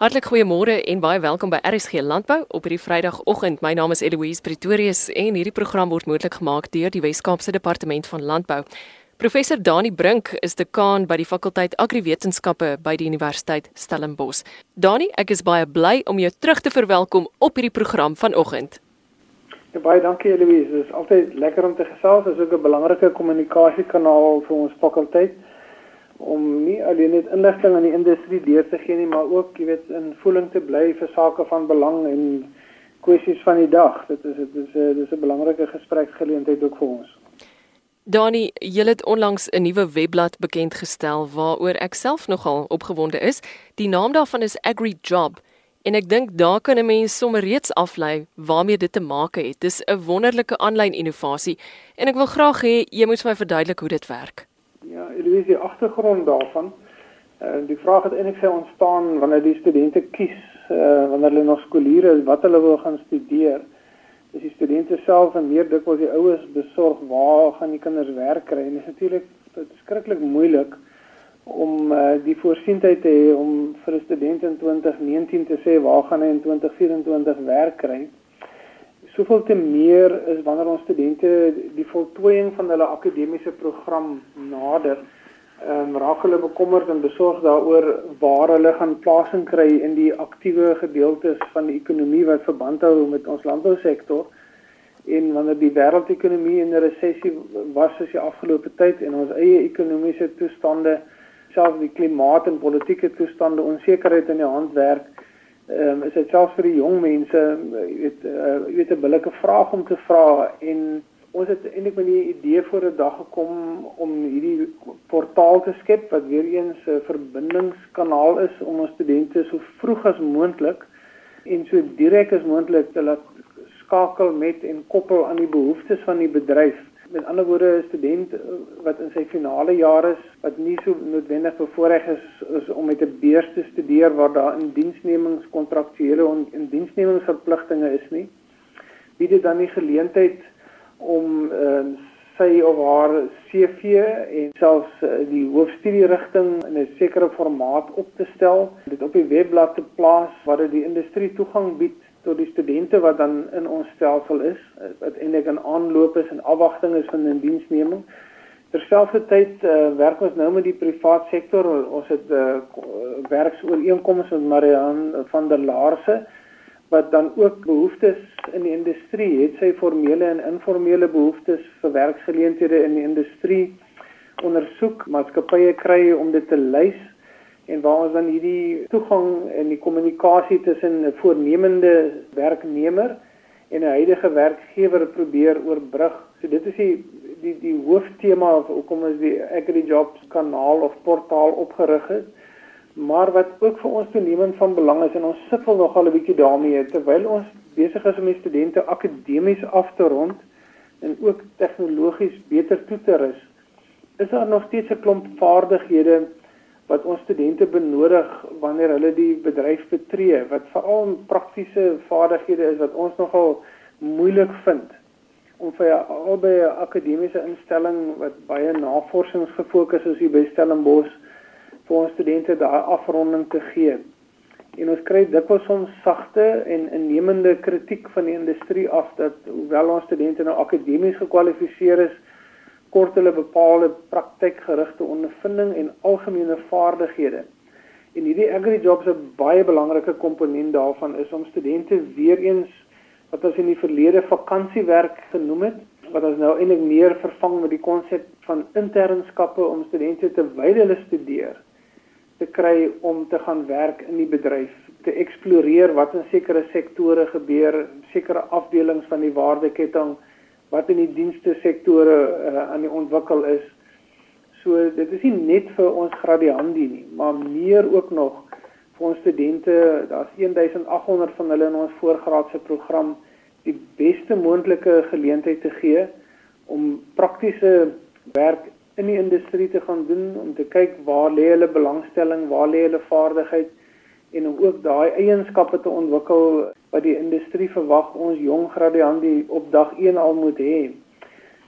Hartlik goeiemôre en baie welkom by RSG Landbou op hierdie Vrydagoggend. My naam is Eloise Pretorius en hierdie program word moontlik gemaak deur die Wes-Kaapse Departement van Landbou. Professor Dani Brink is dekaan by die fakulteit Agriwetenskappe by die Universiteit Stellenbosch. Dani, ek is baie bly om jou terug te verwelkom op hierdie program vanoggend. Ja, baie dankie Eloise. Dit is altyd lekker om te gesels. Dit is ook 'n belangrike kommunikasiekanaal vir ons fakulteit om nie alleen net inligting aan die industrie deur te gee nie, maar ook, jy weet, in voeling te bly vir sake van belang en kwessies van die dag. Dit is dit is 'n dis 'n belangrike gespreksgeleentheid ook vir ons. Dani, jy het onlangs 'n nuwe webblad bekend gestel waaroor ek self nogal opgewonde is. Die naam daarvan is AgriJob. En ek dink daar kan 'n mens sommer reeds aflei waarmee dit te maak het. Dis 'n wonderlike aanlyn innovasie en ek wil graag hê jy moet vir my verduidelik hoe dit werk. Ja, Eloise, die agtergrond daarvan. Uh, die vraag het eintlik sy ontstaan wanneer die studente kies uh, wanneer hulle nog skooliere is wat hulle wil gaan studeer. Dis die studente self en meer dikwels die ouers besorg waar gaan die kinders werk kry en dit is natuurlik verskriklik moeilik om uh, die voorsienheid te hê om vir 'n student in 2019 te sê waar gaan hy in 2024 werk kry soveel te meer is wanneer ons studente die voltooiing van hulle akademiese program nader, ehm um, raak hulle bekommerd en besorgd daaroor waar hulle gaan plasing kry in die aktiewe gedeeltes van die ekonomie wat verband hou met ons landbousektor. En wanneer die wêreldekonomie in 'n resessie was soos die afgelope tyd en ons eie ekonomiese toestande selfs die klimaat en politieke toestande onsekerheid in die hand werk ehm um, is dit selfs vir die jong mense jy weet uh, jy weet 'n billike vraag om te vra en ons het eintlik met die idee voor 'n dag gekom om hierdie portaal te skep wat weer eens 'n verbindingskanaal is om ons studente so vroeg as moontlik en so direk as moontlik te laat skakel met en koppel aan die behoeftes van die bedryf met ander woorde 'n student eh, wat in sy finale jaar is wat nie so noodwendig bevoorreg is, is om met 'n beurs te studeer waar daar in diensnemingskontraktuele en in diensnemingsverpligtinge is nie bied dit dan die geleentheid om uh, sy of haar CV en selfs uh, die hoofstudierigting in 'n sekere formaat op te stel dit op die webblad te plaas waar dit die industrie toegang bied tot die studente wat dan in ons stelsel is wat eintlik in aanloop is en afwagting is van 'n diensneming. Terselfdertyd uh, werk ons nou met die privaat sektor. Ons het 'n uh, eh, werksooreenkoms met Marian van der Laarse wat dan ook behoeftes in die industrie het, sy formele en informele behoeftes vir werksgeleenthede in die industrie ondersoek, maatskappye kry om dit te lys en waar ons dan hierdie toegang en die kommunikasie tussen 'n voornemende werknemer en 'n huidige werkgewer probeer oorbrug. So dit is die die die hooftema of hoekom is die AgriJobs kanaal of portaal opgerig is. Maar wat ook vir ons toenemend van belang is en ons sukkel nogal 'n bietjie daarmee terwyl ons besig is om die studente akademies af te rond en ook tegnologies beter toe te rus, is daar nog steeds 'n klomp vaardighede wat ons studente benodig wanneer hulle die bedryf betree wat veral praktiese vaardighede is wat ons nogal moeilik vind om vir albei 'n akademiese instelling wat baie navorsings gefokus is hier by Stellenbosch vir ons studente daai afronding te gee. En ons kry dikwels soms sagte en innemende kritiek van die industrie af dat hoewel ons studente nou akademies gekwalifiseer is, kort hulle bepaalde praktykgerigte ondervinding en algemene vaardighede. En hierdie AgriJobs 'n baie belangrike komponent daarvan is om studente weer eens wat ons in die verlede vakansiewerk genoem het, wat ons nou eintlik meer vervang met die konsep van internskappe om studente terwyl hulle studeer te kry om te gaan werk in die bedryf, te eksploreer wat in sekere sektore gebeur, sekere afdelings van die waardeketting wat in die dienste sektore uh, aan die ontwikkel is. So dit is nie net vir ons gradiandi nie, maar meer ook nog vir ons studente. Daar's 1800 van hulle in ons voorgraadse program die beste moontlike geleentheid te gee om praktiese werk in die industrie te gaan doen om te kyk waar lê hulle belangstelling, waar lê hulle vaardigheid en om ook daai eienskappe te ontwikkel wat die industrie verwag ons jong gradiandi op dag 1 al moet hê.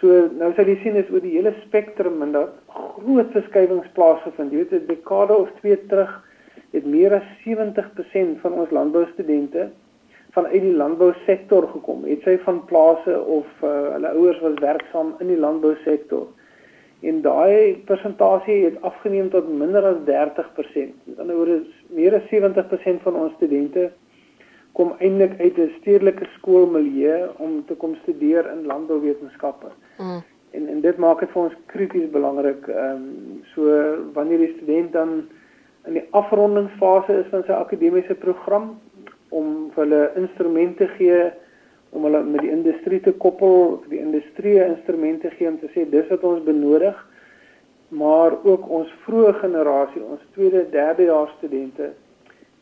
So nou sal jy sien is oor die hele spektrum en dat groot verskywings plaasgevind. Jy weet 'n dekade of twee terug het meer as 70% van ons landboustudente vanuit die landbousektor gekom. Het sy van plase of uh, hulle ouers was werksaam in die landbousektor. En daai persentasie het afgeneem tot minder as 30%. Met ander woorde, meer as 70% van ons studente kom eintlik uit 'n stedelike skoolmilieu om te kom studeer in landbouwetenskappe. Mm. En en dit maak dit vir ons krities belangrik. Ehm um, so wanneer die student dan in die afrondingsfase is van sy akademiese program om vir hulle instrumente gee om hulle met die industrie te koppel, die industrie instrumente gee om te sê dis wat ons benodig, maar ook ons vroeë generasie, ons tweede, derde jaar studente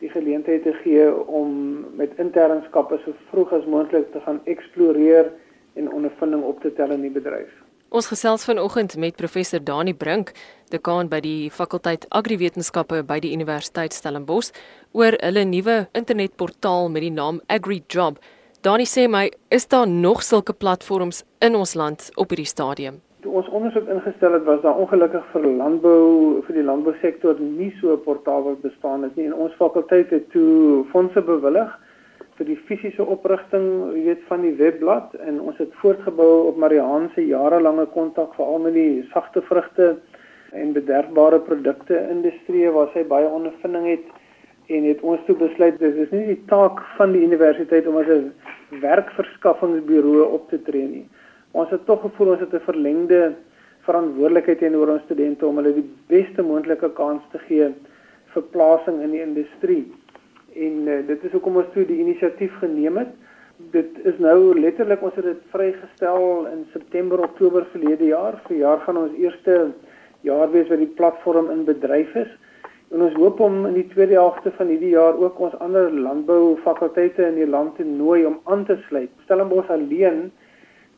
die geleentheid te gee om met internskappe so vroeg as moontlik te gaan eksploreer en ondervinding op te tel in die bedryf. Ons gesels vanoggend met professor Dani Brink, dekaan by die fakulteit Agriwetenskappe by die Universiteit Stellenbosch, oor hulle nuwe internetportaal met die naam AgriJob. Dani sê my, is daar nog sulke platforms in ons land op hierdie stadium? Toe ons ondersoek ingestel het, was daar ongelukkig vir landbou vir die landbousektor nie so 'n portaal wat bestaan het nie. En ons fakulteit het toe fondse bewillig vir die fisiese oprigting, jy weet, van die webblad. En ons het voortgebou op Mariaan se jarelange kontak veral met die sagte vrugte en bederfbare produkte industrie waar sy baie ondervinding het. En het ons toe besluit dis is nie die taak van die universiteit om as 'n werkverskaffingsburo op te tree nie. Ons het tog gevoel ons het 'n verlengde verantwoordelikheid teenoor ons studente om hulle die beste moontlike kans te gee vir plasing in die industrie en uh, dit is hoekom ons toe die inisiatief geneem het. Dit is nou letterlik ons het dit vrygestel in September Oktober verlede jaar. Vir jaar gaan ons eerste jaar wees wat die platform in bedryf is. En ons hoop om in die tweede helfte van hierdie jaar ook ons ander landboufakulteite in die land te nooi om aan te sluit. Stellenbosch alleen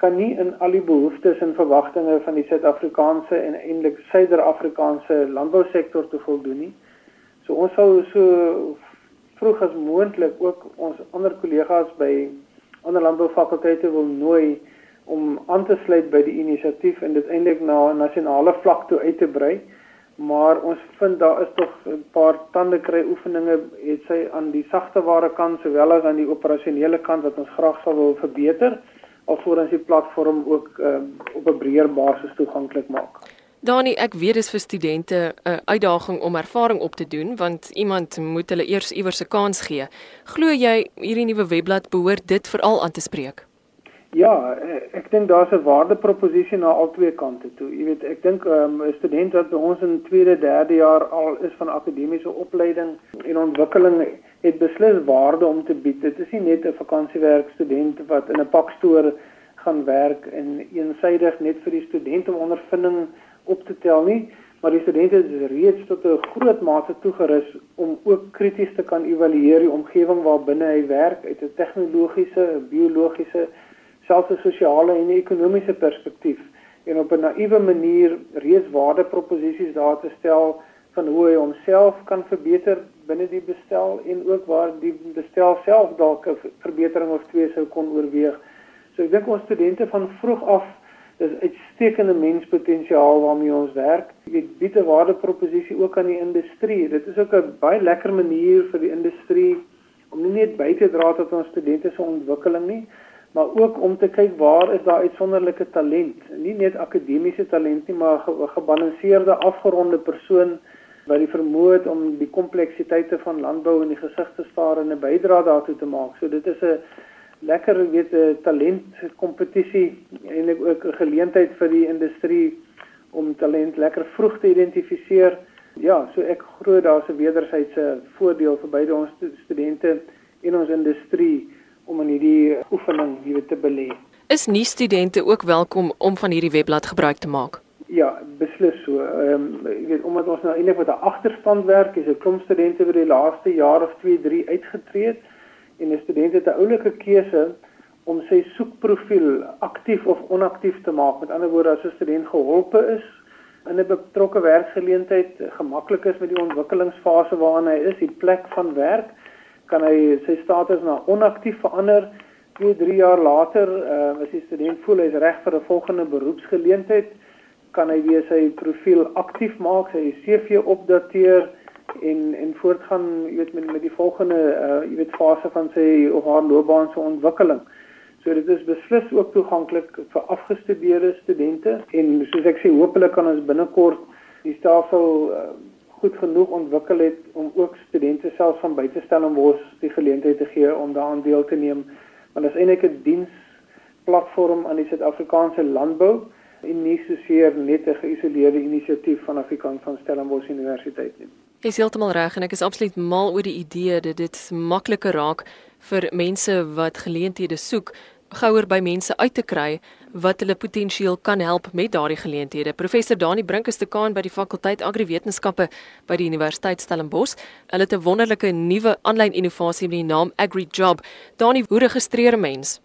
kan nie in al die behoeftes en verwagtinge van die Suid-Afrikaanse en eintlik Suider-Afrikaanse landbousektor te voldoen nie. So ons sou so vroeg as moontlik ook ons ander kollegas by ander landboufakulteite wil nooi om aan te sluit by die inisiatief en dit eintlik na nasionale vlak toe uit te brei. Maar ons vind daar is tog 'n paar tande kry oefeninge het sy aan die sagte ware kant sowel as aan die operasionele kant wat ons graag sal wil verbeter alvorens die platform ook um, op 'n breër basis toeganklik maak. Dani, ek weet dis vir studente 'n uitdaging om ervaring op te doen want iemand moet hulle eers iewers 'n kans gee. Glo jy hierdie nuwe webblad behoort dit veral aan te spreek? Ja, ek dink daar's 'n waardeproposisie na al twee kante toe. Jy weet, ek dink ehm, 'n um, student wat by ons in tweede, derde jaar al is van akademiese opleiding en ontwikkeling het beslis waarde om te bied. Dit is nie net 'n vakansiewerk student wat in 'n pakstoor gaan werk en eensydig net vir die student om ondervinding op te tel nie, maar die studente is reeds tot 'n groot mate toegerus om ook krities te kan evalueer die omgewing waarbinne hy werk uit 'n tegnologiese, biologiese, selfs 'n sosiale en ekonomiese perspektief en op 'n naïewe manier reeds waardeproposisies daar te stel van hoe hy homself kan verbeter binne die bestel en ook waar die bestel self dalk 'n verbetering of twee sou kon oorweeg. So ek dink ons studente van vroeg af dis uitstekende menspotensiaal waarmee ons werk. Dit bied 'n waardeproposisie ook aan die industrie. Dit is ook 'n baie lekker manier vir die industrie om nie net by te dra tot ons studente se ontwikkeling nie, maar ook om te kyk waar is daar uitsonderlike talent, nie net akademiese talent nie, maar 'n gebalanseerde, afgeronde persoon wat die vermoë het om die kompleksiteite van landbou in die gesig te staar en 'n bydrae daartoe te maak. So dit is 'n lekker weet 'n talent kompetisie eintlik ook 'n geleentheid vir die industrie om talent lekker vroeg te identifiseer. Ja, so ek glo daar's 'n wederwysige voordeel vir beide ons studente en ons industrie om in hierdie oefening hier te belê. Is nie studente ook welkom om van hierdie webblad gebruik te maak? Ja, beslis so. Ehm um, jy weet omdat ons nou eintlik met 'n agterstand werk, is 'n klomp studente wat die laaste jaar of 2, 3 uitgetree het en 'n student het 'n oulike keuse om sy soekprofiel aktief of onaktief te maak. Met ander woorde, as 'n student geholpe is in 'n betrokke werksgeleentheid, gemaklik is met die ontwikkelingsfase waarin hy is, die plek van werk, kan hy sy status na onaktief verander. 2, 3 jaar later, uh, as die student voel hy is reg vir 'n volgende beroepsgeleentheid, kan hy weer sy profiel aktief maak, sy CV opdateer en en voortgaan jy weet met met die volgende uh jy weet fase van sy of haar loopbaan se ontwikkeling. So dit is beslis ook toeganklik vir afgestudeerde studente en soos ek sê hopelik kan ons binnekort die stelsel uh, goed genoeg ontwikkel het om ook studente self van buite Stellenbosch die geleentheid te gee om daaraan deel te neem. Want dit is eintlik 'n diensplatform aan die Suid-Afrikaanse landbou en nie soseer net 'n geïsoleerde inisiatief van Afrikaans van Stellenbosch Universiteit nie. Jy is heeltemal reg en ek is absoluut mal oor die idee dat dit makliker raak vir mense wat geleenthede soek gouer by mense uit te kry wat hulle potensieel kan help met daardie geleenthede. Professor Dani Brink is dekaan by die fakulteit Agriwetenskappe by die Universiteit Stellenbosch. Hulle het 'n wonderlike nuwe aanlyn innovasie met die naam AgriJob. Dani, hoe registreer mens?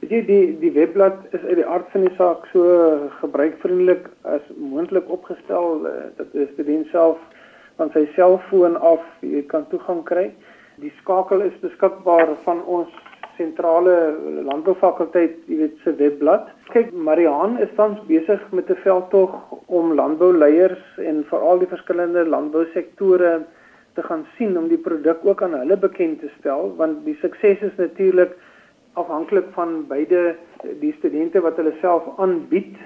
Die die die webblad is uit die aard van die saak so gebruikvriendelik as moontlik opgestel eh, dat die student self van sy selfoon af jy kan toegang kry. Die skakel is beskikbaar van ons sentrale landboufakulteit, jy weet se webblad. Kyk, Mariaan is tans besig met 'n veldtog om landbouleiers en veral die verskillende landbousektore te gaan sien om die produk ook aan hulle bekend te stel want die sukses is natuurlik afhanklik van beide die studente wat hulle self aanbied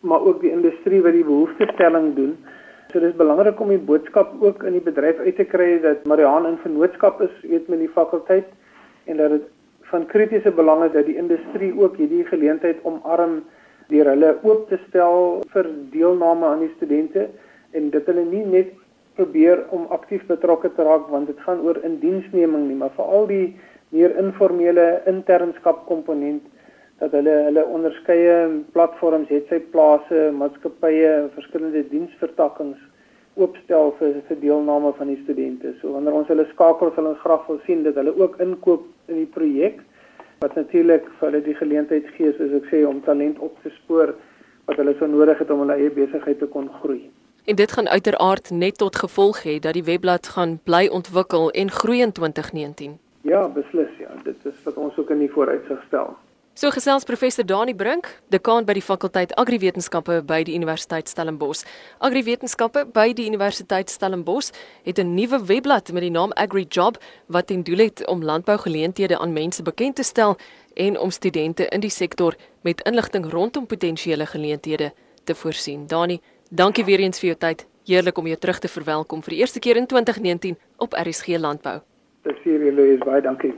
maar ook die industrie wat die behoeftestelling doen. So dis belangrik om die boodskap ook in die bedryf uit te kry dat Mariaan in vennootskap is, weet met die fakulteit en dat dit van kritiese belang is dat die industrie ook hierdie geleentheid omarm deur hulle oop te stel vir deelname aan die studente en dit hulle nie net probeer om aktief betrokke te raak want dit gaan oor indiensneming nie maar veral die meer informele internskap komponent dat hulle hulle onderskeie platforms het sy plase maatskappye verskillende diensvertakkings oopstel vir vir deelname van die studente. So wanneer ons hulle skakel, sal ons graag wil sien dat hulle ook inkoop in die projek wat natuurlik vir hulle die geleentheid gee soos ek sê om talent op te spoor wat hulle so nodig het om hulle eie besigheid te kon groei. En dit gaan uiteraard net tot gevolg hê dat die webblad gaan bly ontwikkel en groei in 2019. Ja, beslis ja, dit is wat ons ook in die vooruitsig stel. So gesels professor Dani Brink, dekaan by die fakulteit Agriwetenskappe by die Universiteit Stellenbosch. Agriwetenskappe by die Universiteit Stellenbosch het 'n nuwe webblad met die naam AgriJob wat ten doel het om landbougeleenthede aan mense bekend te stel en om studente in die sektor met inligting rondom potensiële geleenthede te voorsien. Dani, dankie weer eens vir jou tyd. Heerlik om jou terug te verwelkom vir die eerste keer in 2019 op RSG Landbou. Dis hier, Louise, baie dankie.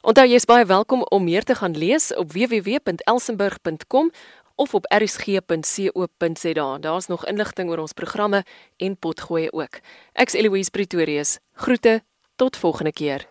Onthou jy is baie welkom om meer te gaan lees op www.elsenburg.com of op rsg.co.za. Daar's nog inligting oor ons programme en potgoeie ook. Ek's Eloise Pretorius. Groete tot volgende keer.